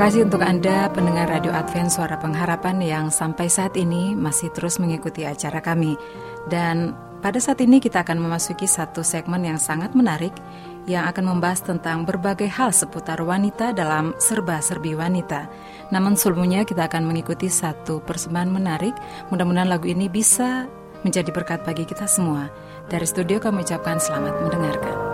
Kasih untuk Anda pendengar Radio Advent Suara Pengharapan yang sampai saat ini masih terus mengikuti acara kami. Dan pada saat ini kita akan memasuki satu segmen yang sangat menarik yang akan membahas tentang berbagai hal seputar wanita dalam serba-serbi wanita. Namun sebelumnya kita akan mengikuti satu persembahan menarik. Mudah-mudahan lagu ini bisa menjadi berkat bagi kita semua. Dari studio kami ucapkan selamat mendengarkan.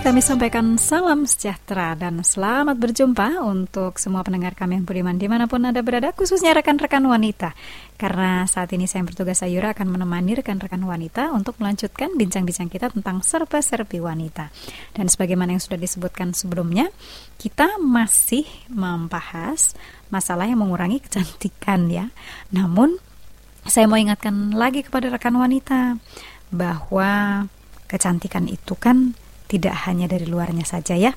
Kami sampaikan salam sejahtera dan selamat berjumpa untuk semua pendengar kami yang budiman di mana pun Anda berada, khususnya rekan-rekan wanita. Karena saat ini saya bertugas Ayura akan menemani rekan-rekan wanita untuk melanjutkan bincang-bincang kita tentang serba-serbi wanita. Dan sebagaimana yang sudah disebutkan sebelumnya, kita masih membahas masalah yang mengurangi kecantikan ya. Namun, saya mau ingatkan lagi kepada rekan wanita bahwa kecantikan itu kan tidak hanya dari luarnya saja ya,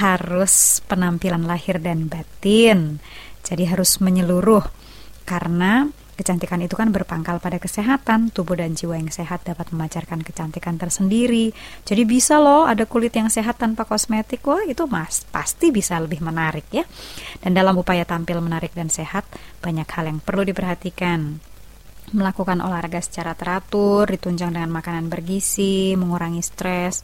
harus penampilan lahir dan batin. Jadi harus menyeluruh karena kecantikan itu kan berpangkal pada kesehatan, tubuh dan jiwa yang sehat dapat memancarkan kecantikan tersendiri. Jadi bisa loh ada kulit yang sehat tanpa kosmetik, wah itu mas pasti bisa lebih menarik ya. Dan dalam upaya tampil menarik dan sehat, banyak hal yang perlu diperhatikan melakukan olahraga secara teratur, ditunjang dengan makanan bergizi, mengurangi stres,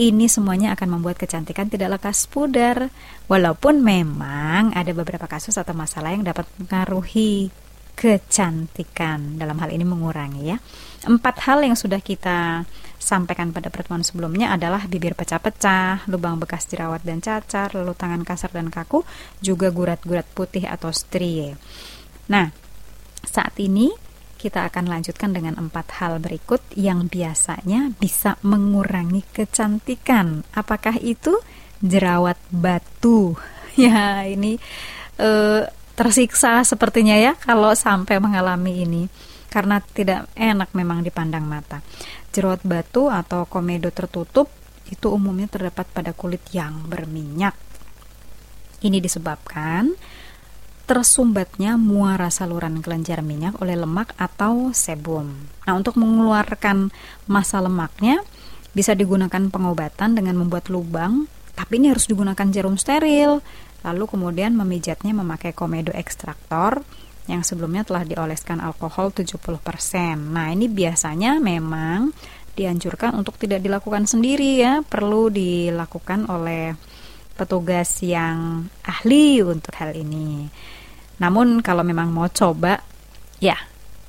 ini semuanya akan membuat kecantikan tidak lekas pudar. Walaupun memang ada beberapa kasus atau masalah yang dapat mengaruhi kecantikan dalam hal ini mengurangi ya. Empat hal yang sudah kita sampaikan pada pertemuan sebelumnya adalah bibir pecah-pecah, lubang bekas jerawat dan cacar, lalu tangan kasar dan kaku, juga gurat-gurat putih atau strie. Nah, saat ini kita akan lanjutkan dengan empat hal berikut yang biasanya bisa mengurangi kecantikan. Apakah itu jerawat batu? Ya, ini eh, tersiksa sepertinya ya kalau sampai mengalami ini karena tidak enak memang dipandang mata. Jerawat batu atau komedo tertutup itu umumnya terdapat pada kulit yang berminyak. Ini disebabkan tersumbatnya muara saluran kelenjar minyak oleh lemak atau sebum. Nah, untuk mengeluarkan massa lemaknya bisa digunakan pengobatan dengan membuat lubang, tapi ini harus digunakan jarum steril. Lalu kemudian memijatnya memakai komedo ekstraktor yang sebelumnya telah dioleskan alkohol 70%. Nah, ini biasanya memang dianjurkan untuk tidak dilakukan sendiri ya, perlu dilakukan oleh petugas yang ahli untuk hal ini. Namun kalau memang mau coba, ya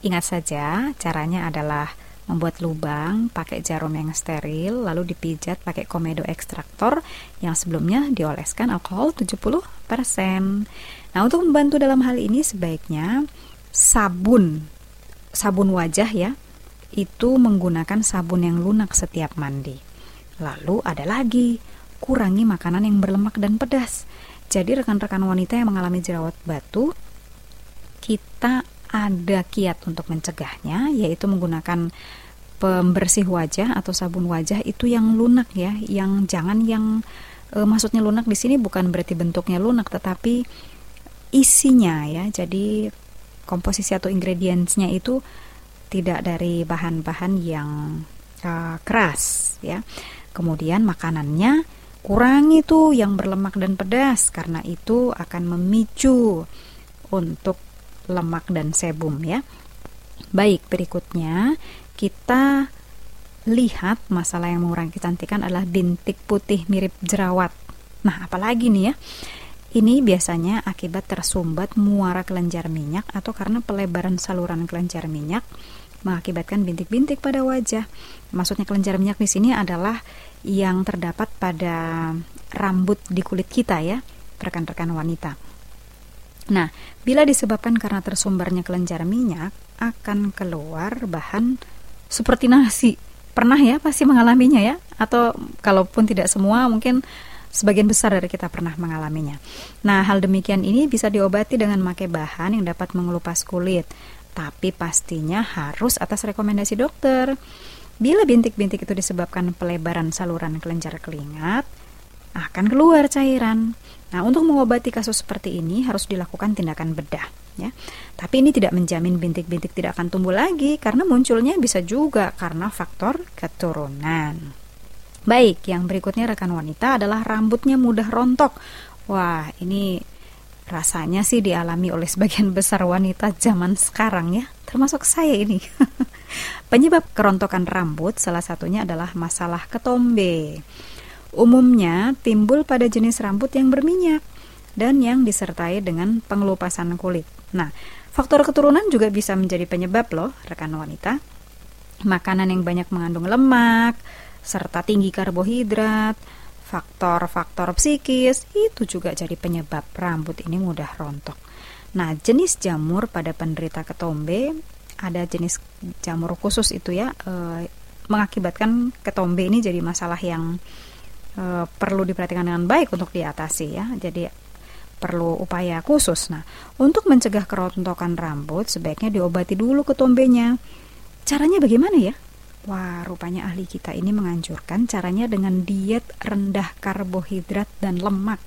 ingat saja caranya adalah membuat lubang pakai jarum yang steril lalu dipijat pakai komedo ekstraktor yang sebelumnya dioleskan alkohol 70%. Nah, untuk membantu dalam hal ini sebaiknya sabun sabun wajah ya itu menggunakan sabun yang lunak setiap mandi. Lalu ada lagi, kurangi makanan yang berlemak dan pedas. Jadi rekan-rekan wanita yang mengalami jerawat batu, kita ada kiat untuk mencegahnya, yaitu menggunakan pembersih wajah atau sabun wajah itu yang lunak ya, yang jangan yang e, maksudnya lunak di sini bukan berarti bentuknya lunak, tetapi isinya ya. Jadi komposisi atau ingredientsnya itu tidak dari bahan-bahan yang uh, keras ya. Kemudian makanannya kurangi tuh yang berlemak dan pedas karena itu akan memicu untuk lemak dan sebum ya. Baik, berikutnya kita lihat masalah yang mengurangi kecantikan adalah bintik putih mirip jerawat. Nah, apalagi nih ya? Ini biasanya akibat tersumbat muara kelenjar minyak atau karena pelebaran saluran kelenjar minyak mengakibatkan bintik-bintik pada wajah. Maksudnya kelenjar minyak di sini adalah yang terdapat pada rambut di kulit kita ya, rekan-rekan wanita. Nah, bila disebabkan karena tersumbarnya kelenjar minyak, akan keluar bahan seperti nasi. Pernah ya pasti mengalaminya ya? Atau kalaupun tidak semua, mungkin sebagian besar dari kita pernah mengalaminya. Nah, hal demikian ini bisa diobati dengan memakai bahan yang dapat mengelupas kulit. Tapi pastinya harus atas rekomendasi dokter. Bila bintik-bintik itu disebabkan pelebaran saluran kelenjar keringat, akan keluar cairan. Nah, untuk mengobati kasus seperti ini harus dilakukan tindakan bedah ya. Tapi ini tidak menjamin bintik-bintik tidak akan tumbuh lagi karena munculnya bisa juga karena faktor keturunan. Baik, yang berikutnya rekan wanita adalah rambutnya mudah rontok. Wah, ini rasanya sih dialami oleh sebagian besar wanita zaman sekarang ya, termasuk saya ini. Penyebab kerontokan rambut salah satunya adalah masalah ketombe. Umumnya timbul pada jenis rambut yang berminyak dan yang disertai dengan pengelupasan kulit. Nah, faktor keturunan juga bisa menjadi penyebab loh, rekan wanita. Makanan yang banyak mengandung lemak, serta tinggi karbohidrat, faktor-faktor psikis itu juga jadi penyebab rambut ini mudah rontok. Nah, jenis jamur pada penderita ketombe ada jenis jamur khusus itu ya e, mengakibatkan ketombe ini jadi masalah yang e, perlu diperhatikan dengan baik untuk diatasi ya. Jadi perlu upaya khusus. Nah, untuk mencegah kerontokan rambut sebaiknya diobati dulu ketombenya. Caranya bagaimana ya? Wah, rupanya ahli kita ini menganjurkan caranya dengan diet rendah karbohidrat dan lemak.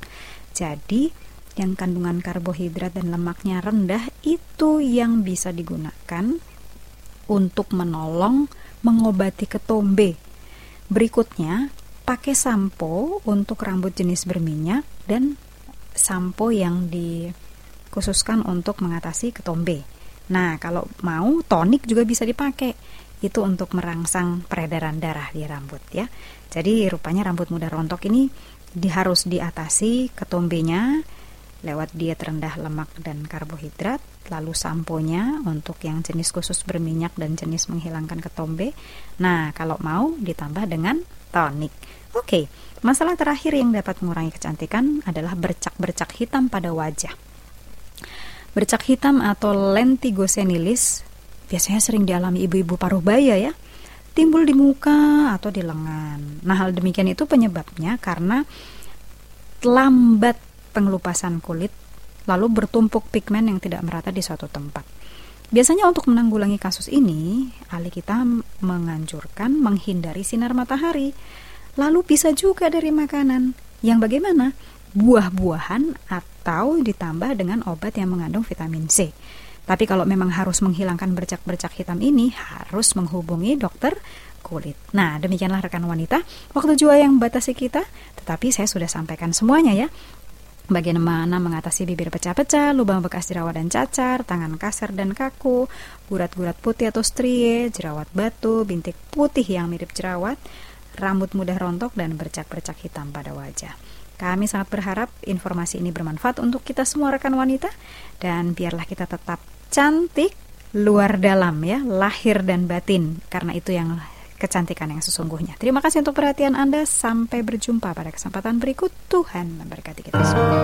Jadi, yang kandungan karbohidrat dan lemaknya rendah itu yang bisa digunakan untuk menolong mengobati ketombe. Berikutnya, pakai sampo untuk rambut jenis berminyak dan sampo yang dikhususkan untuk mengatasi ketombe. Nah, kalau mau tonik juga bisa dipakai itu untuk merangsang peredaran darah di rambut ya. Jadi rupanya rambut mudah rontok ini di, harus diatasi ketombenya lewat diet rendah lemak dan karbohidrat, lalu samponya untuk yang jenis khusus berminyak dan jenis menghilangkan ketombe. Nah, kalau mau ditambah dengan tonik. Oke, masalah terakhir yang dapat mengurangi kecantikan adalah bercak-bercak hitam pada wajah. Bercak hitam atau lentigosenilis biasanya sering dialami ibu-ibu paruh baya ya timbul di muka atau di lengan. Nah, hal demikian itu penyebabnya karena lambat pengelupasan kulit lalu bertumpuk pigmen yang tidak merata di suatu tempat. Biasanya untuk menanggulangi kasus ini, ahli kita menganjurkan menghindari sinar matahari. Lalu bisa juga dari makanan. Yang bagaimana? Buah-buahan atau ditambah dengan obat yang mengandung vitamin C. Tapi kalau memang harus menghilangkan bercak-bercak hitam ini, harus menghubungi dokter kulit. Nah, demikianlah rekan wanita, waktu jua yang batasi kita, tetapi saya sudah sampaikan semuanya ya. Bagaimana mengatasi bibir pecah-pecah, lubang bekas jerawat dan cacar, tangan kasar dan kaku, gurat-gurat putih atau strie, jerawat batu, bintik putih yang mirip jerawat, rambut mudah rontok, dan bercak-bercak hitam pada wajah. Kami sangat berharap informasi ini bermanfaat untuk kita semua rekan wanita dan biarlah kita tetap cantik luar dalam ya, lahir dan batin. Karena itu yang kecantikan yang sesungguhnya. Terima kasih untuk perhatian Anda. Sampai berjumpa pada kesempatan berikut. Tuhan memberkati kita semua.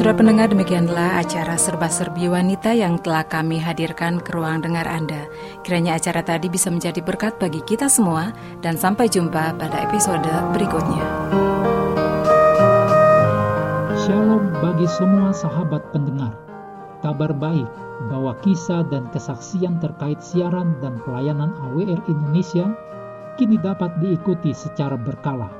Saudara pendengar demikianlah acara serba-serbi wanita yang telah kami hadirkan ke ruang dengar Anda. Kiranya acara tadi bisa menjadi berkat bagi kita semua dan sampai jumpa pada episode berikutnya. Shalom bagi semua sahabat pendengar. Kabar baik bahwa kisah dan kesaksian terkait siaran dan pelayanan AWR Indonesia kini dapat diikuti secara berkala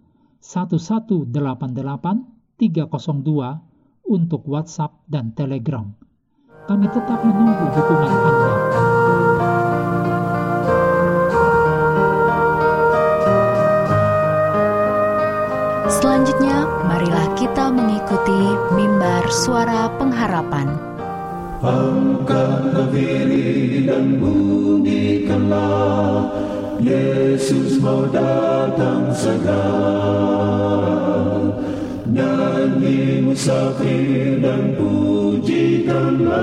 1188 302 untuk WhatsApp dan Telegram. Kami tetap menunggu dukungan Anda. Selanjutnya, marilah kita mengikuti mimbar suara pengharapan. Angkat diri dan bunyikanlah Yesus mau datang segera. Nyanyi musafir dan pujikanlah.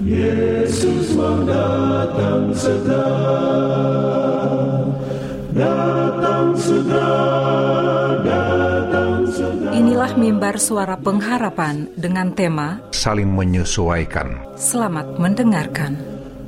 Yesus mau datang segera Datang segera. Inilah mimbar suara pengharapan dengan tema Saling menyesuaikan. Selamat mendengarkan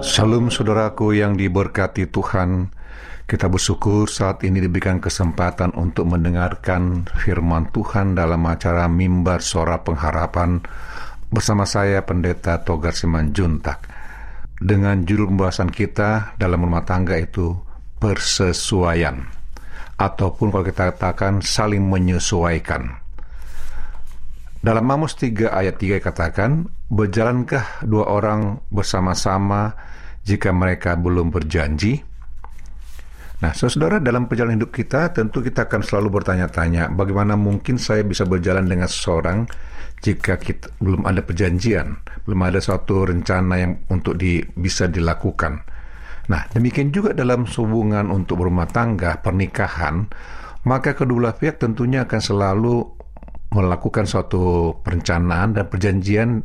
Salam saudaraku yang diberkati Tuhan. Kita bersyukur saat ini diberikan kesempatan untuk mendengarkan firman Tuhan dalam acara Mimbar Suara Pengharapan bersama saya Pendeta Togar Simanjuntak. Dengan judul pembahasan kita dalam rumah tangga itu persesuaian ataupun kalau kita katakan saling menyesuaikan. Dalam Amos 3 ayat 3 katakan, Berjalankah dua orang bersama-sama jika mereka belum berjanji? Nah, saudara, dalam perjalanan hidup kita, tentu kita akan selalu bertanya-tanya, bagaimana mungkin saya bisa berjalan dengan seseorang jika kita belum ada perjanjian, belum ada suatu rencana yang untuk di, bisa dilakukan. Nah, demikian juga dalam hubungan untuk berumah tangga, pernikahan, maka kedua pihak tentunya akan selalu melakukan suatu perencanaan dan perjanjian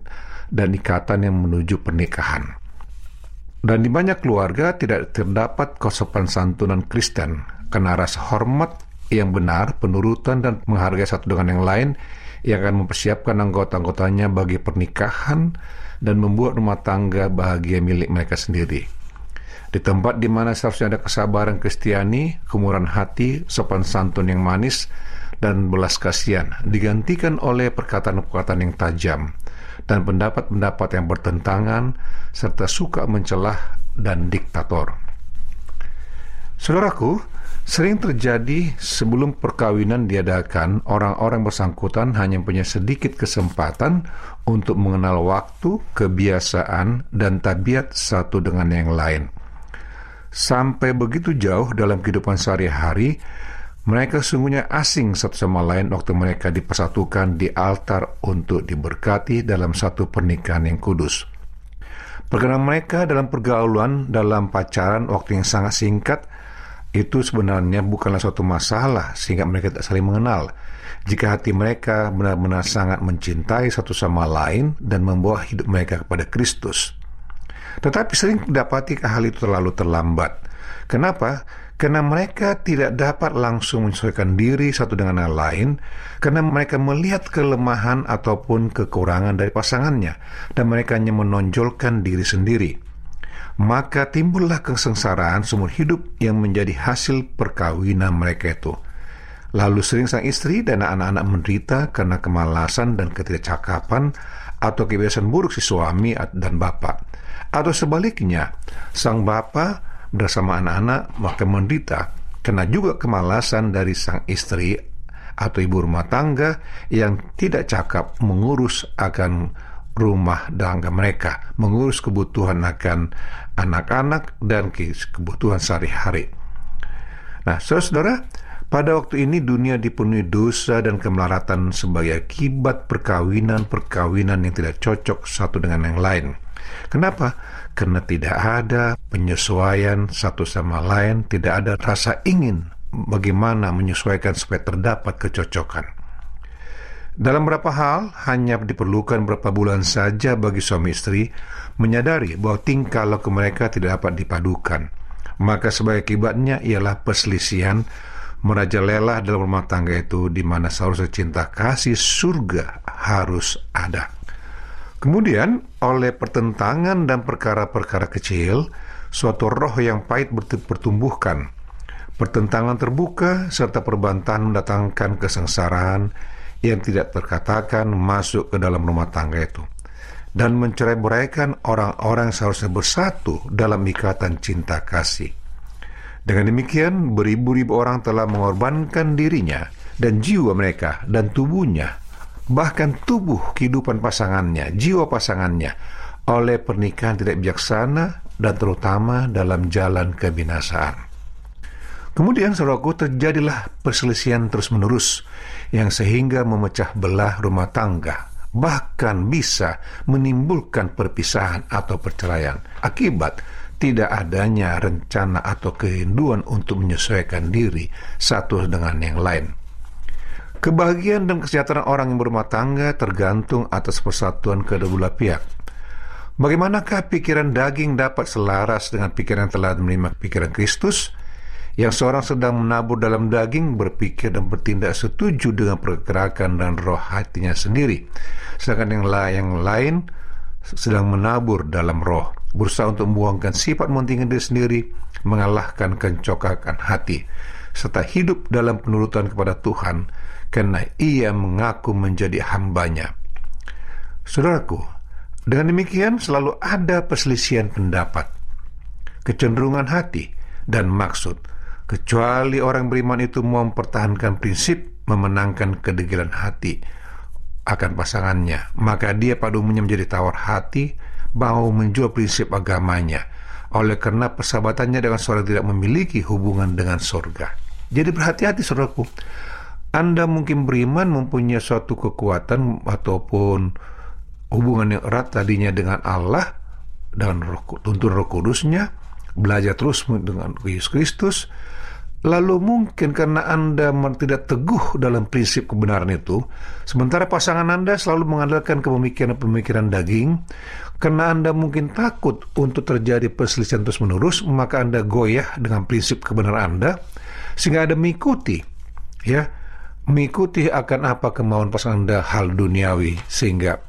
dan ikatan yang menuju pernikahan. Dan di banyak keluarga tidak terdapat kesopan santunan Kristen karena rasa hormat yang benar, penurutan dan menghargai satu dengan yang lain yang akan mempersiapkan anggota-anggotanya bagi pernikahan dan membuat rumah tangga bahagia milik mereka sendiri. Di tempat di mana seharusnya ada kesabaran Kristiani, kemurahan hati, sopan santun yang manis, dan belas kasihan digantikan oleh perkataan-perkataan yang tajam dan pendapat-pendapat yang bertentangan serta suka mencelah dan diktator. Saudaraku, sering terjadi sebelum perkawinan diadakan, orang-orang bersangkutan hanya punya sedikit kesempatan untuk mengenal waktu, kebiasaan, dan tabiat satu dengan yang lain. Sampai begitu jauh dalam kehidupan sehari-hari, mereka sungguhnya asing satu sama lain waktu mereka dipersatukan di altar untuk diberkati dalam satu pernikahan yang kudus. Perkenalan mereka dalam pergaulan, dalam pacaran waktu yang sangat singkat, itu sebenarnya bukanlah suatu masalah sehingga mereka tidak saling mengenal. Jika hati mereka benar-benar sangat mencintai satu sama lain dan membawa hidup mereka kepada Kristus. Tetapi sering dapati hal itu terlalu terlambat. Kenapa? Karena mereka tidak dapat langsung menyesuaikan diri satu dengan yang lain, karena mereka melihat kelemahan ataupun kekurangan dari pasangannya, dan mereka hanya menonjolkan diri sendiri. Maka timbullah kesengsaraan seumur hidup yang menjadi hasil perkawinan mereka itu. Lalu sering sang istri dan anak-anak menderita karena kemalasan dan ketidakcakapan atau kebiasaan buruk si suami dan bapak. Atau sebaliknya, sang bapak bersama anak-anak maka menderita kena juga kemalasan dari sang istri atau ibu rumah tangga yang tidak cakap mengurus akan rumah tangga mereka, mengurus kebutuhan akan anak-anak dan kebutuhan sehari-hari. Nah, saudara, pada waktu ini dunia dipenuhi dosa dan kemelaratan sebagai akibat perkawinan-perkawinan yang tidak cocok satu dengan yang lain. Kenapa? Karena tidak ada penyesuaian satu sama lain, tidak ada rasa ingin bagaimana menyesuaikan supaya terdapat kecocokan. Dalam beberapa hal, hanya diperlukan beberapa bulan saja bagi suami istri menyadari bahwa tingkah laku mereka tidak dapat dipadukan. Maka sebagai akibatnya ialah perselisihan merajalela dalam rumah tangga itu di mana seharusnya cinta kasih surga harus ada. Kemudian, oleh pertentangan dan perkara-perkara kecil, suatu roh yang pahit bertumbuhkan. Pertentangan terbuka serta perbantahan mendatangkan kesengsaraan yang tidak terkatakan masuk ke dalam rumah tangga itu dan mencerai-beraikan orang-orang seharusnya bersatu dalam ikatan cinta kasih. Dengan demikian, beribu-ribu orang telah mengorbankan dirinya dan jiwa mereka dan tubuhnya bahkan tubuh kehidupan pasangannya, jiwa pasangannya, oleh pernikahan tidak bijaksana dan terutama dalam jalan kebinasaan. Kemudian saudaraku terjadilah perselisihan terus-menerus yang sehingga memecah belah rumah tangga, bahkan bisa menimbulkan perpisahan atau perceraian akibat tidak adanya rencana atau kerinduan untuk menyesuaikan diri satu dengan yang lain. Kebahagiaan dan kesejahteraan orang yang berumah tangga tergantung atas persatuan kedua belah pihak. Bagaimanakah pikiran daging dapat selaras dengan pikiran yang telah menerima pikiran Kristus? Yang seorang sedang menabur dalam daging berpikir dan bertindak setuju dengan pergerakan dan roh hatinya sendiri. Sedangkan yang, yang lain sedang menabur dalam roh, berusaha untuk membuangkan sifat mementingkan diri sendiri, mengalahkan kencokakan hati, serta hidup dalam penurutan kepada Tuhan, karena ia mengaku menjadi hambanya. Saudaraku, dengan demikian selalu ada perselisihan pendapat, kecenderungan hati, dan maksud, kecuali orang beriman itu mempertahankan prinsip memenangkan kedegilan hati akan pasangannya, maka dia pada umumnya menjadi tawar hati, mau menjual prinsip agamanya, oleh karena persahabatannya dengan seorang tidak memiliki hubungan dengan sorga. Jadi berhati-hati saudaraku, Anda mungkin beriman mempunyai suatu kekuatan ataupun hubungan yang erat tadinya dengan Allah dan roh, tuntun roh kudusnya, belajar terus dengan Yesus Kristus, Lalu mungkin karena Anda tidak teguh dalam prinsip kebenaran itu, sementara pasangan Anda selalu mengandalkan kepemikiran-pemikiran daging, karena Anda mungkin takut untuk terjadi perselisihan terus-menerus, maka Anda goyah dengan prinsip kebenaran Anda, sehingga Anda mengikuti, ya, mengikuti akan apa kemauan pasangan Anda hal duniawi, sehingga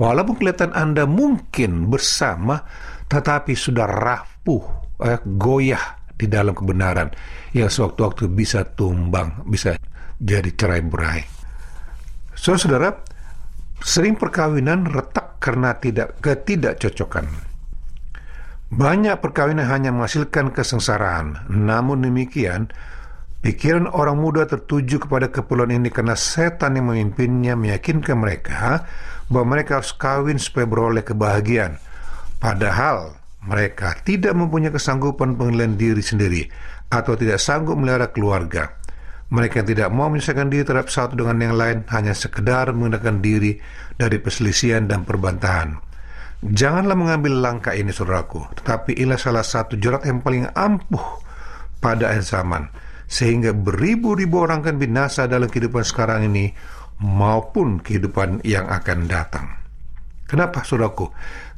walaupun kelihatan Anda mungkin bersama, tetapi sudah rapuh, eh, goyah di dalam kebenaran yang sewaktu-waktu bisa tumbang, bisa jadi cerai berai. Saudara-saudara, sering perkawinan retak karena tidak ketidakcocokan. Banyak perkawinan hanya menghasilkan kesengsaraan. Namun demikian, pikiran orang muda tertuju kepada keperluan ini karena setan yang memimpinnya meyakinkan mereka bahwa mereka harus kawin supaya beroleh kebahagiaan. Padahal mereka tidak mempunyai kesanggupan pengendalian diri sendiri atau tidak sanggup melihara keluarga. Mereka tidak mau menyelesaikan diri terhadap satu dengan yang lain hanya sekedar menggunakan diri dari perselisihan dan perbantahan. Janganlah mengambil langkah ini saudaraku, tetapi inilah salah satu jerat yang paling ampuh pada akhir zaman, sehingga beribu-ribu orang akan binasa dalam kehidupan sekarang ini maupun kehidupan yang akan datang. Kenapa saudaraku?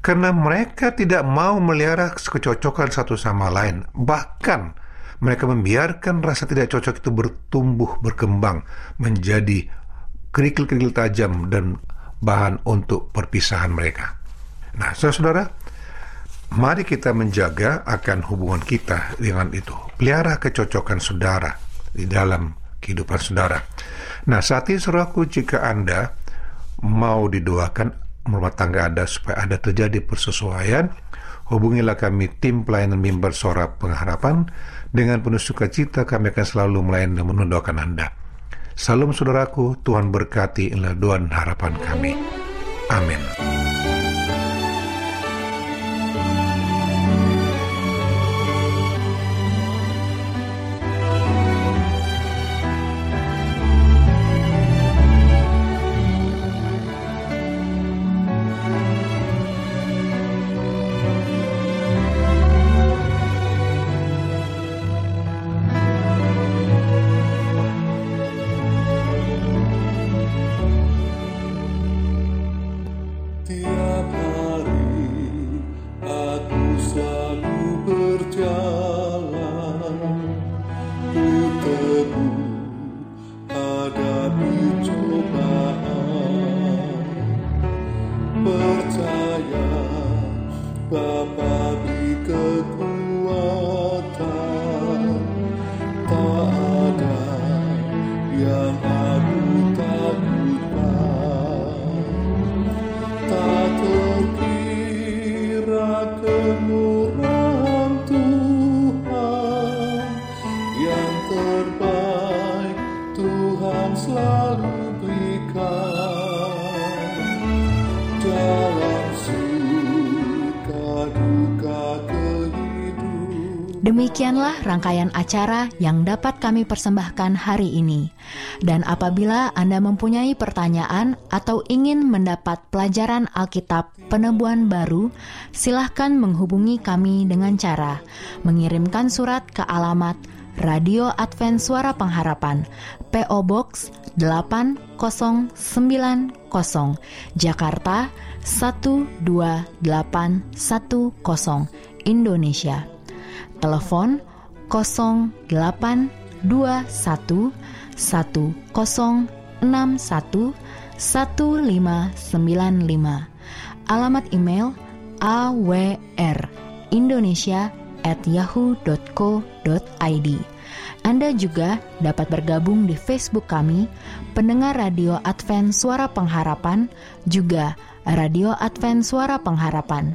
karena mereka tidak mau melihara kecocokan satu sama lain. Bahkan mereka membiarkan rasa tidak cocok itu bertumbuh, berkembang menjadi kerikil-kerikil tajam dan bahan untuk perpisahan mereka. Nah, saudara-saudara, mari kita menjaga akan hubungan kita dengan itu. Pelihara kecocokan saudara di dalam kehidupan saudara. Nah, saat ini saudaraku, jika Anda mau didoakan rumah tangga Anda supaya ada terjadi persesuaian, hubungilah kami tim pelayanan mimbar suara pengharapan. Dengan penuh sukacita kami akan selalu melayani dan mendoakan Anda. Salam saudaraku, Tuhan berkati inilah doa dan harapan kami. Amin. Demikianlah rangkaian acara yang dapat kami persembahkan hari ini. Dan apabila Anda mempunyai pertanyaan atau ingin mendapat pelajaran Alkitab penebuan baru, silahkan menghubungi kami dengan cara mengirimkan surat ke alamat Radio Advent Suara Pengharapan, PO Box 8090, Jakarta 12810 Indonesia. Telepon 0821 1061 1595. Alamat email awrindonesia@yahoo.co.id. Anda juga dapat bergabung di Facebook kami, pendengar Radio Advent Suara Pengharapan, juga Radio Advent Suara Pengharapan.